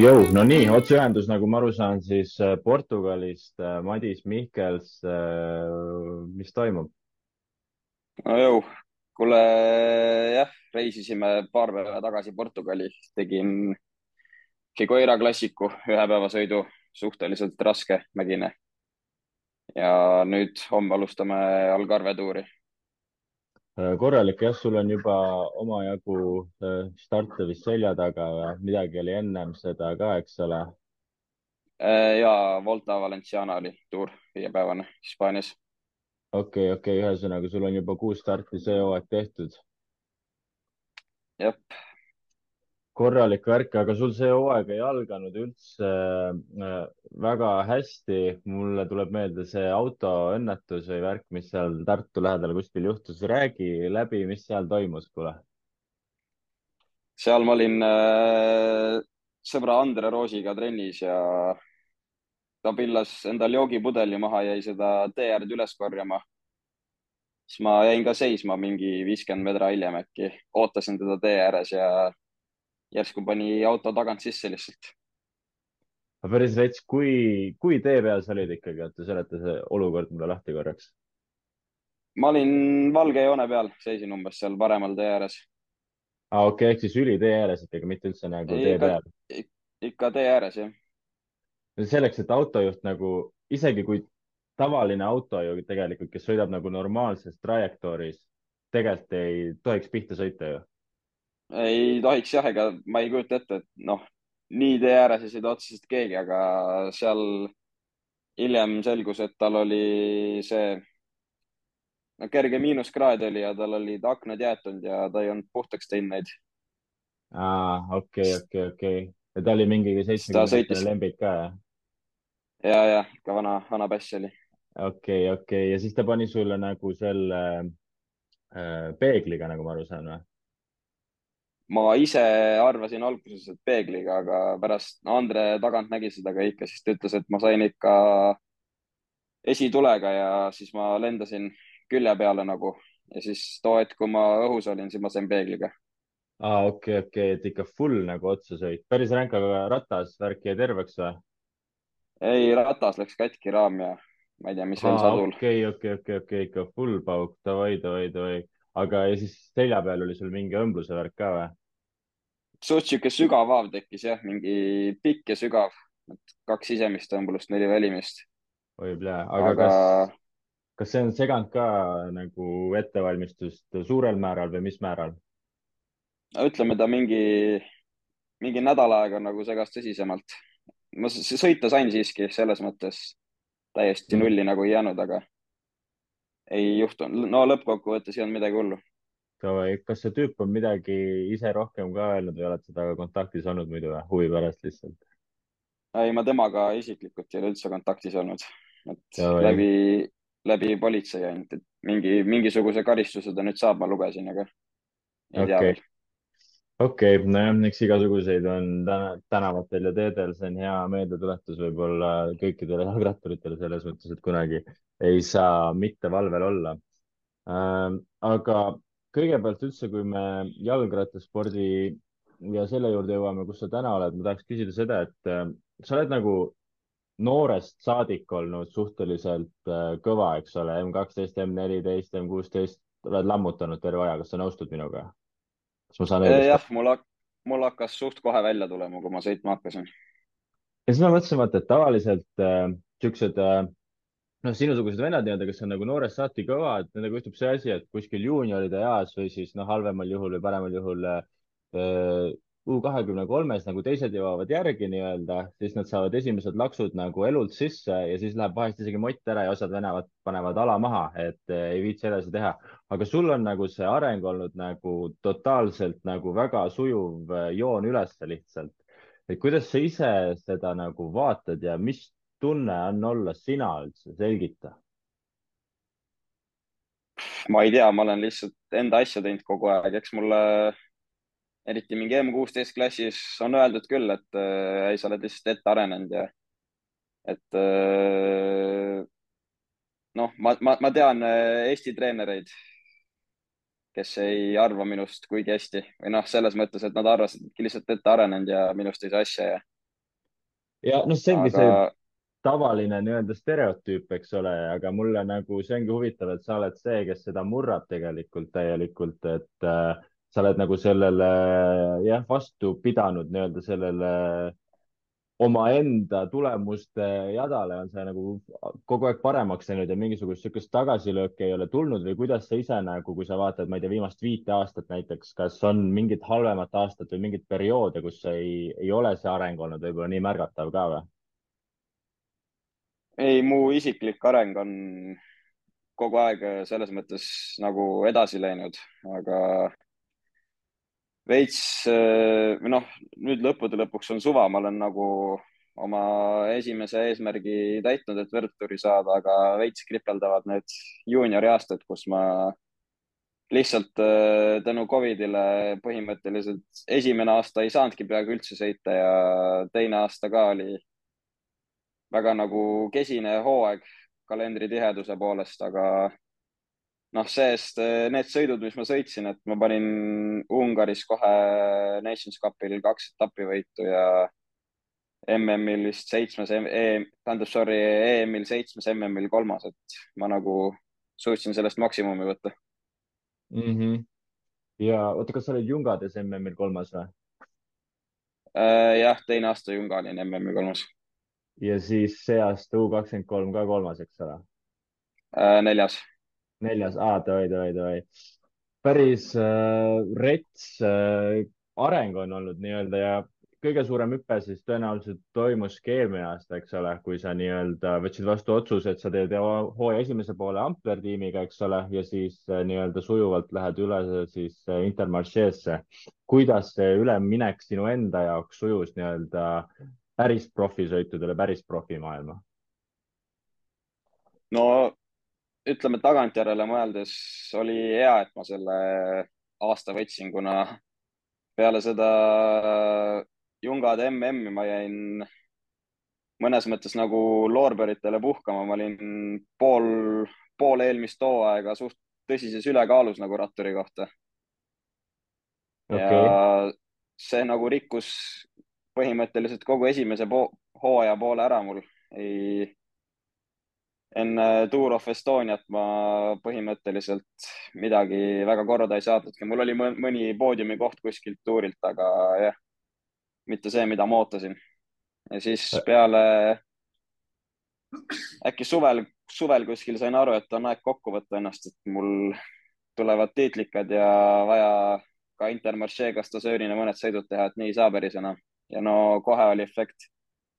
Jõu, no nii, otseühendus, nagu ma aru saan, siis äh, Portugalist, äh, Madis Mihkels, äh, mis toimub? no jõu, kuule jah, reisisime paar päeva tagasi Portugali, tegin Figueira klassiku ühepäevasõidu, suhteliselt raske mägine. ja nüüd homme alustame Algarve tuuri korralik jah, sul on juba omajagu äh, starte vist selja taga midagi oli ennem seda ka, eks ole? Äh, ja Volta Valenciana oli tuur, viiepäevane Hispaanias. okei okay,, okei okay., ühesõnaga sul on juba kuus starti see hooaeg tehtud. jah korralik värk, aga sul see hooaeg ei alganud üldse äh, väga hästi. mulle tuleb meelde see autoõnnetus või värk, mis seal Tartu lähedal kuskil juhtus. räägi läbi, mis seal toimus, kuule. seal ma olin äh, sõbra Andre Roosiga trennis ja ta pillas endal joogipudeli maha, jäi seda tee äärde üles korjama. siis ma jäin ka seisma mingi viiskümmend meetrit hiljem äkki, ootasin teda tee ääres ja järsku pani auto tagant sisse lihtsalt. päris rets, kui, kui tee peal sa olid ikkagi, oota, seleta see olukord mulle lahti korraks. ma olin valge joone peal, seisin umbes seal paremal tee ääres. aa, okei okay,, ehk siis ülitee ääres ikkagi, mitte üldse nagu Ei, tee ikka, peal? ikka tee ääres, jah. selleks, et autojuht nagu, isegi kui tavaline auto ju tegelikult, kes sõidab nagu normaalses trajektooris, tegelikult ei tohiks pihta sõita ju ei tohiks jah, ega ma ei kujuta ette, et noh, nii tee ääres ei sõida otseselt keegi, aga seal hiljem selgus, et tal oli see no kerge miinuskraad oli ja tal olid aknad jäetud ja ta ei olnud puhtaks teinud neid. okei, okei, okei. ja ta oli mingi seitsmekümne lembik ka, jah? ja, ja ikka vana, vana päss oli. okei okay,, okei okay. ja siis ta pani sulle nagu selle äh, peegliga, nagu ma aru saan või? Ma ise arvasin alguses, et peegliga, aga pärast Andre tagant nägi seda kõike, siis ta ütles, et ma sain ikka esitulega ja siis ma lendasin külje peale nagu ja siis too hetk, kui ma õhus olin, siis ma sain peegliga. aa okei okay,, okei okay., et ikka full nagu otsasõit, päris ränk, aga ratas värk jäi terveks või? ei, ratas läks katki raam ja ma ei tea, mis veel sadul. okei, okei, okei, okei, ikka full pauk, davai, davai, davai. aga ja siis selja peal oli sul mingi õmbluse värk ka või? Suht sihuke sügav haav tekkis jah, mingi pikk ja sügav, kaks sisemist õmbulust, neli välimist. oi plee, aga, aga kas, kas see on seganud ka nagu ettevalmistust suurel määral või mis määral? no ütleme, ta mingi, mingi nädal aega nagu segas tõsisemalt. ma sõita sain siiski selles mõttes täiesti mm. nulli nagu ei jäänud, aga ei juhtunud, no lõppkokkuvõttes ei olnud midagi hullu Davai, kas see tüüp on midagi ise rohkem ka öelnud või oled temaga kontaktis olnud muidu või huvi pärast lihtsalt? ei, ma temaga isiklikult ei ole üldse kontaktis olnud, et Davai. läbi, läbi politsei ainult, et mingi, mingisuguse karistuse ta nüüd saab, ma lugesin, aga ei okay. tea veel. okei okay,, nojah, eks igasuguseid on täna, tänavatel ja teedel, see on hea meeldetuletus võib-olla kõikidele jalgratturitele selles mõttes, et kunagi ei saa mitte valvel olla äh,. aga kõigepealt üldse, kui me jalgrattaspordi ja selle juurde jõuame, kus sa täna oled, ma tahaks küsida seda, et äh, sa oled nagu noorest saadik olnud suhteliselt äh, kõva, eks ole, M kaksteist, M neliteist, M kuusteist, oled lammutanud terve aja, kas sa nõustud minuga? kas ma saan õigesti? jah, mul, mul hakkas suht kohe välja tulema, kui ma sõitma hakkasin. ja siis ma mõtlesin, vaata, et tavaliselt äh, siuksed äh, noh, sinusugused vennad nii-öelda, kes on nagu noorest saati kõvad, nendega juhtub see asi, et kuskil juunioride eas või siis noh, halvemal juhul või paremal juhul äh, U kahekümne kolmes nagu teised jõuavad järgi nii-öelda, siis nad saavad esimesed laksud nagu elult sisse ja siis läheb vahest isegi mott ära ja osad venevad panevad ala maha, et äh, ei viitsi edasi teha. aga sul on nagu see areng olnud nagu totaalselt nagu väga sujuv äh, joon ülesse lihtsalt. et kuidas sa ise seda nagu vaatad ja mis tunne on olla sina üldse, selgita. ma ei tea, ma olen lihtsalt enda asja teinud kogu aeg, eks mulle eriti mingi M16 klassis on öeldud küll, et äh, ei, sa oled lihtsalt ette arenenud ja et äh, noh, ma, ma, ma tean äh, Eesti treenereid, kes ei arva minust kuigi hästi või noh, selles mõttes, et nad arvasid, et lihtsalt ette arenenud ja minust ei saa asja ja. ja noh, see ongi aga see tavaline nii-öelda stereotüüp, eks ole, aga mulle nagu see ongi huvitav, et sa oled see, kes seda murrab tegelikult täielikult, et äh, sa oled nagu sellele jah, vastu pidanud nii-öelda sellele omaenda tulemuste jadale on see nagu kogu aeg paremaks läinud ja mingisugust sihukest tagasilööki ei ole tulnud või kuidas sa ise nagu, kui sa vaatad, ma ei tea, viimast viite aastat näiteks, kas on mingit halvemat aastat või mingit perioode, kus ei, ei ole see areng olnud võib-olla nii märgatav ka või? Ei, mu isiklik areng on kogu aeg selles mõttes nagu edasi läinud, aga veits või noh, nüüd lõppude lõpuks on suva, ma olen nagu oma esimese eesmärgi täitnud, et võrdturi saada, aga veits kripeldavad need juuniori aastad, kus ma lihtsalt äh, tänu Covidile põhimõtteliselt esimene aasta ei saanudki peaaegu üldse sõita ja teine aasta ka oli väga nagu kesine hooaeg kalendri tiheduse poolest, aga noh, see-eest eh, need sõidud, mis ma sõitsin, et ma panin Ungaris kohe Nations Cupil kaks etappi võitu ja MM-il vist seitsmes e, tähendab, sorry, EM-il seitsmes, MM-il kolmas, et ma nagu suutsin sellest maksimumi võtta mm. -hmm. ja oota, kas sa olid Jungades MM-il kolmas või? Äh, jah, teine aasta Junga olin MM-il kolmas. Ja siis see aasta U kakskümmend kolm ka kolmas, eks ole? Äh, neljas neljas, aa, davai, davai, davai. päris äh, rets äh, areng on olnud nii-öelda ja kõige suurem hüpe siis tõenäoliselt toimuski eelmine aasta, eks ole, kui sa nii-öelda võtsid vastu otsuse, et sa teed hooaja esimese poole Ampler tiimiga, eks ole, ja siis äh, nii-öelda sujuvalt lähed üle siis äh, Intermarcheesse. kuidas see üleminek sinu enda jaoks sujus nii-öelda päris profisõitudele, päris profimaailma? no ütleme tagantjärele mõeldes oli hea, et ma selle aasta võtsin, kuna peale seda Jungade MM-i ma jäin mõnes mõttes nagu loorberitele puhkama, ma olin pool, pool eelmist hooaega suht tõsises ülekaalus nagu ratturi kohta. Okay.. ja see nagu rikkus põhimõtteliselt kogu esimese po hooaja poole ära mul. ei, enne Tour of Estoniat ma põhimõtteliselt midagi väga korda ei saatnudki, mul oli mõni poodiumi koht kuskilt tuurilt, aga jah, mitte see, mida ma ootasin. ja siis peale äkki suvel, suvel kuskil sain aru, et on aeg kokku võtta ennast, et mul tulevad tiitlikad ja vaja ka Intermarcheega Stasöörina mõned sõidud teha, et nii ei saa päris enam. Ja no kohe oli efekt,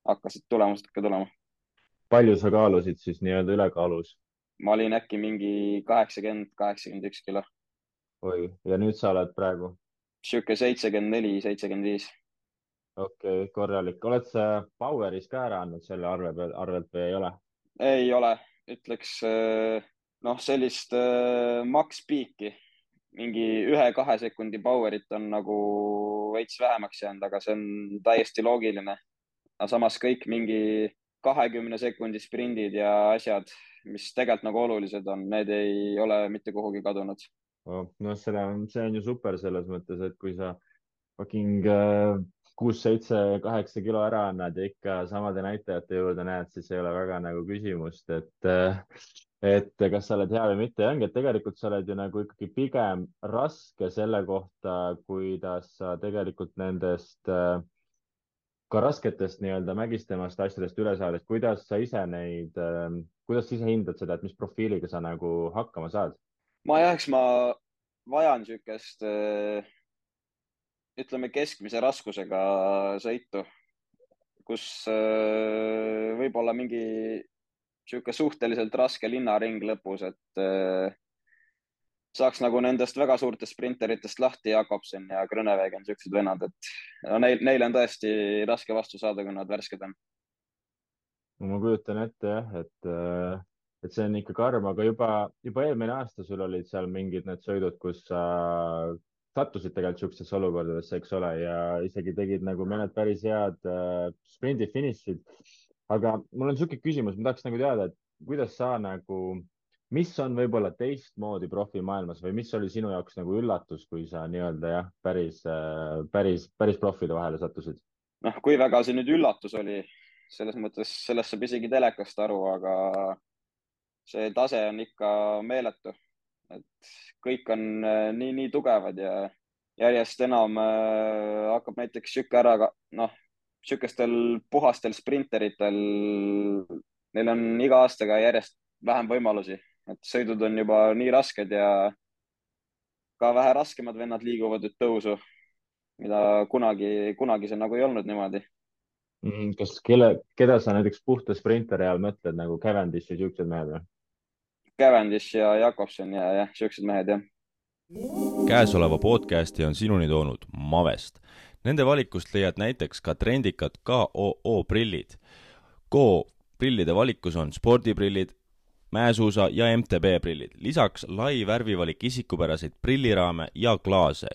hakkasid tulemused ka tulema palju sa kaalusid siis nii-öelda ülekaalus? ma olin äkki mingi kaheksakümmend, kaheksakümmend üks kilo. oi, ja nüüd sa oled praegu? sihuke seitsekümmend neli, seitsekümmend viis. okei okay,, korralik. oled sa Poweris ka ära andnud selle arve peal, arvelt või ei ole? ei ole, ütleks äh, noh, sellist äh, max peak'i, mingi ühe-kahe sekundi power'it on nagu veits vähemaks jäänud, aga see on täiesti loogiline. aga samas kõik mingi kahekümne sekundi sprindid ja asjad, mis tegelikult nagu olulised on, need ei ole mitte kuhugi kadunud oh,. noh, selle, see on ju super selles mõttes, et kui sa fucking äh, kuus, seitse, kaheksa kilo ära annad ja ikka samade näitajate juurde näed, siis ei ole väga nagu küsimust, et äh, et kas sa oled hea või mitte ja ongi, et tegelikult sa oled ju nagu ikkagi pigem raske selle kohta, kuidas sa tegelikult nendest äh, ka rasketest nii-öelda mägistemast asjadest üle saades, kuidas sa ise neid, ähm, kuidas sa ise hindad seda, et mis profiiliga sa nagu hakkama saad? ma jah, eks ma vajan niisugust äh, ütleme keskmise raskusega sõitu, kus äh, võib olla mingi niisugune suhteliselt raske linnaring lõpus, et äh, saaks nagu nendest väga suurtest sprinteritest lahti Jakobsen ja Grünewegen, siuksed vennad, et no neil, neile on tõesti raske vastu saada, kui nad värsked on. ma kujutan ette jah, et, äh, et see on ikka karm, aga juba, juba eelmine aasta sul olid seal mingid need sõidud, kus sa sattusid tegelikult siuksesse olukordadesse, eks ole, ja isegi tegid nagu mõned päris head äh, sprindi finišid. Aga mul on niisugune küsimus, ma tahaks nagu teada, et kuidas sa nagu mis on võib-olla teistmoodi profimaailmas või mis oli sinu jaoks nagu üllatus, kui sa nii-öelda jah, päris, päris, päris profide vahele sattusid? noh, kui väga see nüüd üllatus oli, selles mõttes, sellest saab isegi telekast aru, aga see tase on ikka meeletu. et kõik on nii, nii tugevad ja järjest enam äh, hakkab näiteks sihuke ära, noh, sihukestel puhastel sprinteritel, neil on iga aastaga järjest vähem võimalusi, et sõidud on juba nii rasked ja ka vähe raskemad vennad liiguvad nüüd tõusu, mida kunagi, kunagi see nagu ei olnud niimoodi mm,. kas kelle, keda sa näiteks puhta sprinteri all mõtled nagu Cavendish ja siuksed mehed või? Cavendish ja Jakobson ja jah, siuksed mehed jah. käesoleva podcasti on sinuni toonud Mavest. Nende valikust leiad näiteks ka trendikad KOO prillid. Go prillide valikus on spordiprillid, mäesuusa ja MTB prillid, lisaks lai värvivalik isikupäraseid prilliraame ja klaase.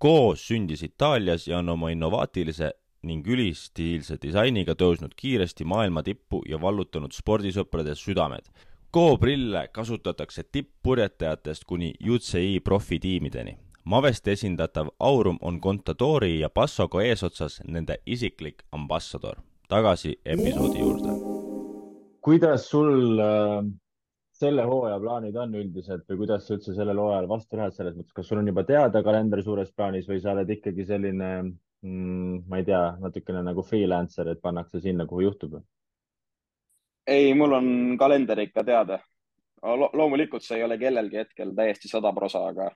Go sündis Itaalias ja on oma innovaatilise ning ülistiilse disainiga tõusnud kiiresti maailma tippu ja vallutanud spordisõprade südamed. Go prille kasutatakse tipppurjetajatest kuni UCI profitiimideni. Mavest esindatav Aurum on Contadori ja Passoga eesotsas nende isiklik ambassador. tagasi episoodi juurde. kuidas sul äh, selle hooaja plaanid on üldiselt või kuidas sa üldse sellel hooajal vastu lähed, selles mõttes, kas sul on juba teada kalender suures plaanis või sa oled ikkagi selline mm,, ma ei tea, natukene nagu freelancer, et pannakse sinna, kuhu juhtub? ei, mul on kalender ikka teada Lo. loomulikult see ei ole kellelgi hetkel täiesti sada prosa, aga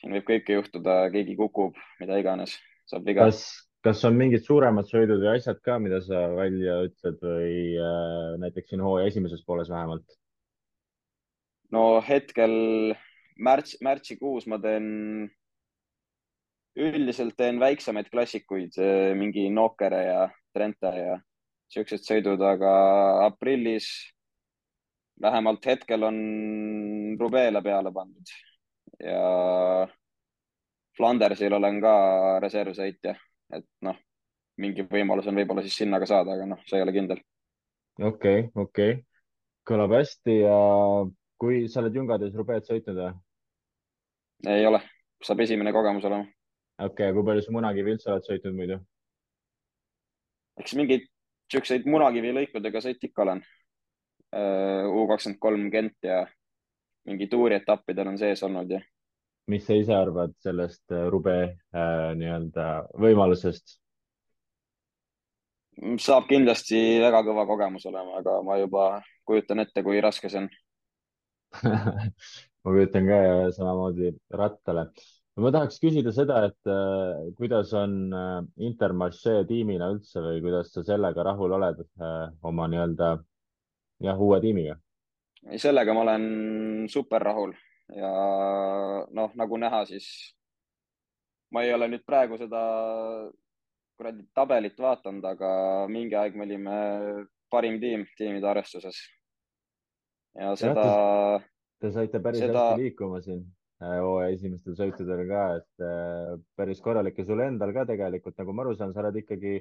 siin võib kõike juhtuda, keegi kukub, mida iganes, saab viga. kas, kas on mingid suuremad sõidud või asjad ka, mida sa välja ütled või äh, näiteks siin hooaja esimeses pooles vähemalt? no hetkel märts, märtsikuus ma teen, üldiselt teen väiksemaid klassikuid, mingi Nokere ja Trenta ja siuksed sõidud, aga aprillis vähemalt hetkel on Rubeele peale pandud ja Flandersil olen ka reservsõitja, et noh, mingi võimalus on võib-olla siis sinna ka saada, aga noh, see ei ole kindel. okei okay,, okei okay., kõlab hästi ja kui sa oled Jungades Rubeet sõitnud või? ei ole, saab esimene kogemus olema. okei okay,, kui palju sa Munakivi üldse oled sõitnud muidu? eks mingeid siukseid Munakivi lõikudega sõit ikka olen. U kakskümmend kolm Gent ja mingi tuurietappidel on sees olnud ja. mis sa ise arvad sellest äh, Rube äh, nii-öelda võimalusest? saab kindlasti väga kõva kogemus olema, aga ma juba kujutan ette, kui raske see on ma kujutan ka samamoodi rattale. ma tahaks küsida seda, et äh, kuidas on äh, Intermarché tiimina üldse või kuidas sa sellega rahul oled äh, oma nii-öelda jah, uue tiimiga? Sellega ma olen super rahul ja noh, nagu näha, siis ma ei ole nüüd praegu seda kuradi tabelit vaadanud, aga mingi aeg me olime parim tiim tiimide arvestuses ja seda. Te saite päris seda... hästi liikuma siin äh, hooaja esimestel sõitudel ka, et äh, päris korralik ja sul endal ka tegelikult, nagu ma aru saan, sa oled ikkagi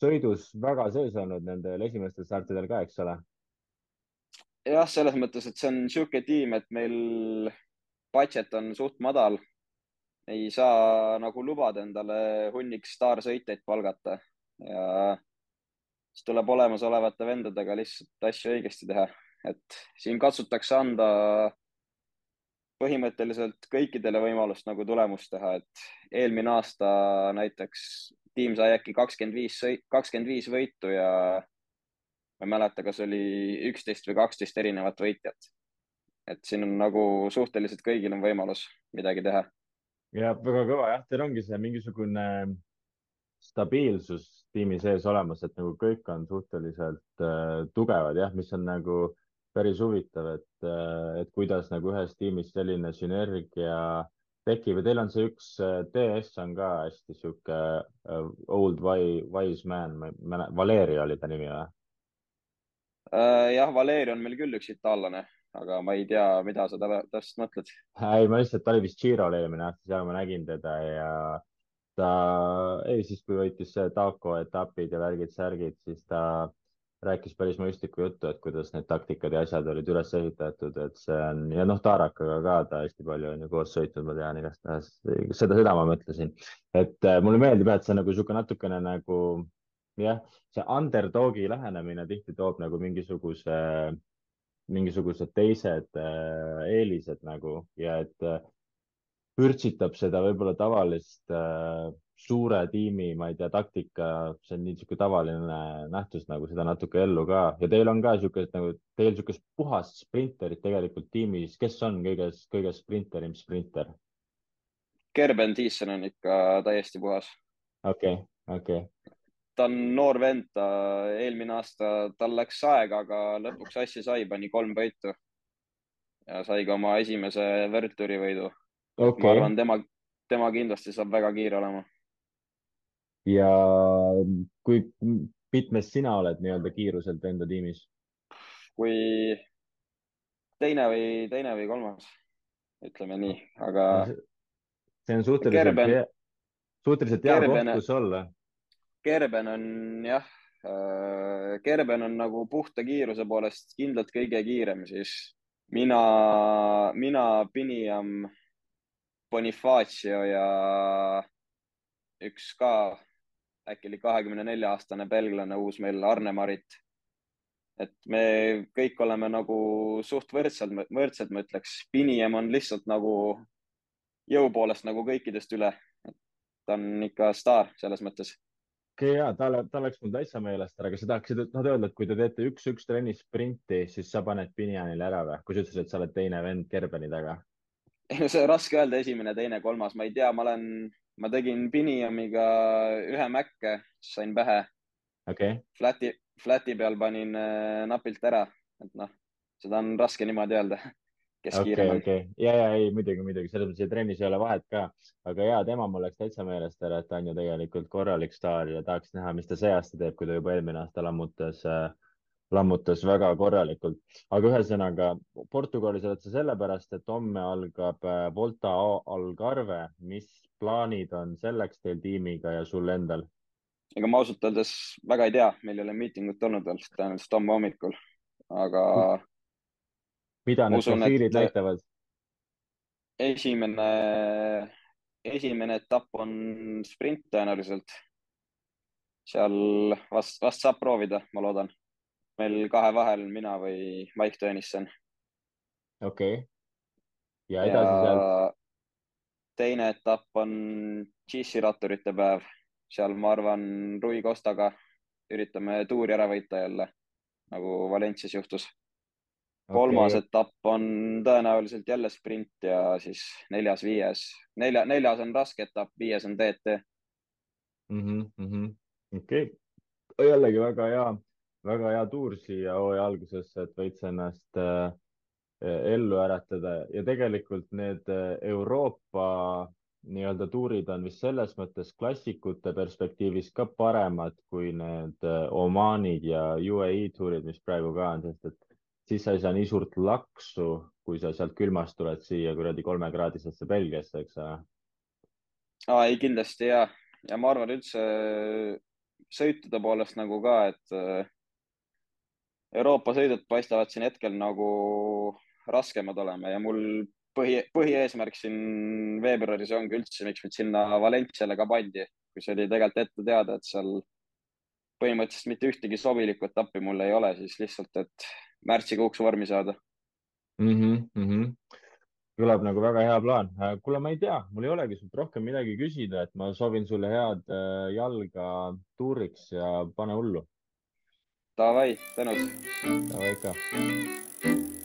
sõidus väga sees olnud nendel esimestel startidel ka, eks ole? Jah, selles mõttes, et see on niisugune tiim, et meil budget on suht madal. ei saa nagu lubada endale hunnik staarsõitjaid palgata ja siis tuleb olemasolevate vendadega lihtsalt asju õigesti teha et siin katsutakse anda põhimõtteliselt kõikidele võimalust nagu tulemust teha, et eelmine aasta näiteks tiim sai äkki kakskümmend viis, kakskümmend viis võitu ja ma ei mäleta, kas oli üksteist või kaksteist erinevat võitjat. et siin on nagu suhteliselt kõigil on võimalus midagi teha. ja väga kõva jah, teil ongi see mingisugune stabiilsus tiimi sees olemas, et nagu kõik on suhteliselt äh, tugevad jah, mis on nagu päris huvitav, et, et kuidas nagu ühes tiimis selline sünergia tekib ja teil on see üks DS on ka hästi sihuke uh, old wise man, Valeria oli ta nimi või? Äh, jah, Valeria on meil küll üks itaallane, aga ma ei tea, mida sa täpselt mõtled. ei, ma lihtsalt, ta oli vist Giro'l eelmine aasta, seal ma nägin teda ja ta, ei siis, kui võitis Taco etapid ja värgid-särgid, siis ta rääkis päris mõistlikku juttu, et kuidas need taktikad ja asjad olid üles ehitatud, et see on ja noh, Taarakaga ka ta hästi palju on ju koos sõitnud, ma tean igastahes, seda, seda ma mõtlesin. et äh, mulle meeldib et see nagu sihuke natukene nagu jah, see underdogi lähenemine tihti toob nagu mingisuguse, mingisugused teised äh, eelised nagu ja et äh, vürtsitab seda võib-olla tavalist äh, suure tiimi, ma ei tea, taktika, see on niisugune tavaline nähtus nagu seda natuke ellu ka ja teil on ka niisugust nagu, teil niisugust puhast sprinterit tegelikult tiimis, kes on kõige, kõige sprinterim sprinter? Gerben Thiessen on ikka täiesti puhas. okei okay,, okei okay. Ta on noor vend, ta eelmine aasta, tal läks aega, aga lõpuks asja sai, pani kolm võitu ja sai ka oma esimese World võidu okay.. ma arvan, tema, tema kindlasti saab väga kiire olema. ja kui mitmes sina oled nii-öelda kiiruselt enda tiimis? kui teine või teine või kolmas, ütleme nii, aga. see on suhteliselt suhteliselt hea koht, kus olla. Gerben on jah äh,, Gerben on nagu puhta kiiruse poolest kindlalt kõige kiirem, siis mina, mina, Piniam Bonifacio ja üks ka äkki oli kahekümne nelja aastane belglane, uus meil Arne Marit. et me kõik oleme nagu suht võrdsed, võrdsed, ma ütleks. Piniem on lihtsalt nagu jõu poolest nagu kõikidest üle. ta on ikka staar selles mõttes. Okei okay, ja ta, ta läks mul täitsa meelest ära, kas sa tahaksid noh öelda, et kui te teete üks-üks trennis sprinti, siis sa paned Pinianile ära või? kui sa ütlesid, et sa oled teine vend Gerbeni taga. See on raske öelda, esimene, teine, kolmas, ma ei tea, ma olen, ma tegin Piniamiga ühe mäkke, sain pähe. Okay.. Flati, flati peal panin äh, napilt ära, et noh, seda on raske niimoodi öelda, kes okay, kiirem on okay.. ja, ja ei muidugi, muidugi selles mõttes, et trennis ei ole vahet ka, aga ja tema mul läks täitsa meelest ära, et ta on ju tegelikult korralik staar ja tahaks näha, mis ta see aasta teeb, kui ta juba eelmine aasta lammutas äh, lammutas väga korralikult. aga ühesõnaga Portugalis oled sa sellepärast, et homme algab äh, Volta Algarve. mis plaanid on selleks teil tiimiga ja sul endal? ega ma ausalt öeldes väga ei tea, meil ei ole miitingut olnud veel, tõenäoliselt homme hommikul, aga. Mida need profiilid näitavad? esimene, esimene etapp on sprint tõenäoliselt. seal vast, vast saab proovida, ma loodan meil kahe vahel mina või Mike Tõnisson. okei okay.. ja edasi ja sealt? teine etapp on GC ratturite päev, seal ma arvan Rui Costaga üritame tuuri ära võita jälle nagu Valencias juhtus okay.. kolmas etapp on tõenäoliselt jälle sprint ja siis neljas-viies, nelja, neljas on raske etapp, viies on DT mm. -hmm. okei okay., jällegi väga hea väga hea tuur siia hooaja algusesse, et veits ennast äh, ellu äratada ja tegelikult need äh, Euroopa nii-öelda tuurid on vist selles mõttes klassikute perspektiivis ka paremad kui need äh, Omanid ja UAE tuurid, mis praegu ka on, sest et siis sa ei saa nii suurt laksu, kui sa sealt külmast tuled siia kuradi kolmekraadisesse Belgiasse, eks ole. aa, ei kindlasti ja, ja ma arvan üldse sõitude poolest nagu ka, et Euroopa sõidud paistavad siin hetkel nagu raskemad olema ja mul põhi, põhieesmärk siin veebruaris ongi üldse, miks mind sinna Valenciale ka pandi, kui see oli tegelikult ette teada, et seal põhimõtteliselt mitte ühtegi sobilikku etappi mul ei ole, siis lihtsalt, et märtsikuuks vormi saada mm. -hmm, mm -hmm. kõlab nagu väga hea plaan. kuule, ma ei tea, mul ei olegi sult rohkem midagi küsida, et ma soovin sulle head äh, jalga tuuriks ja pane hullu Davai, tänud. Davai ikka.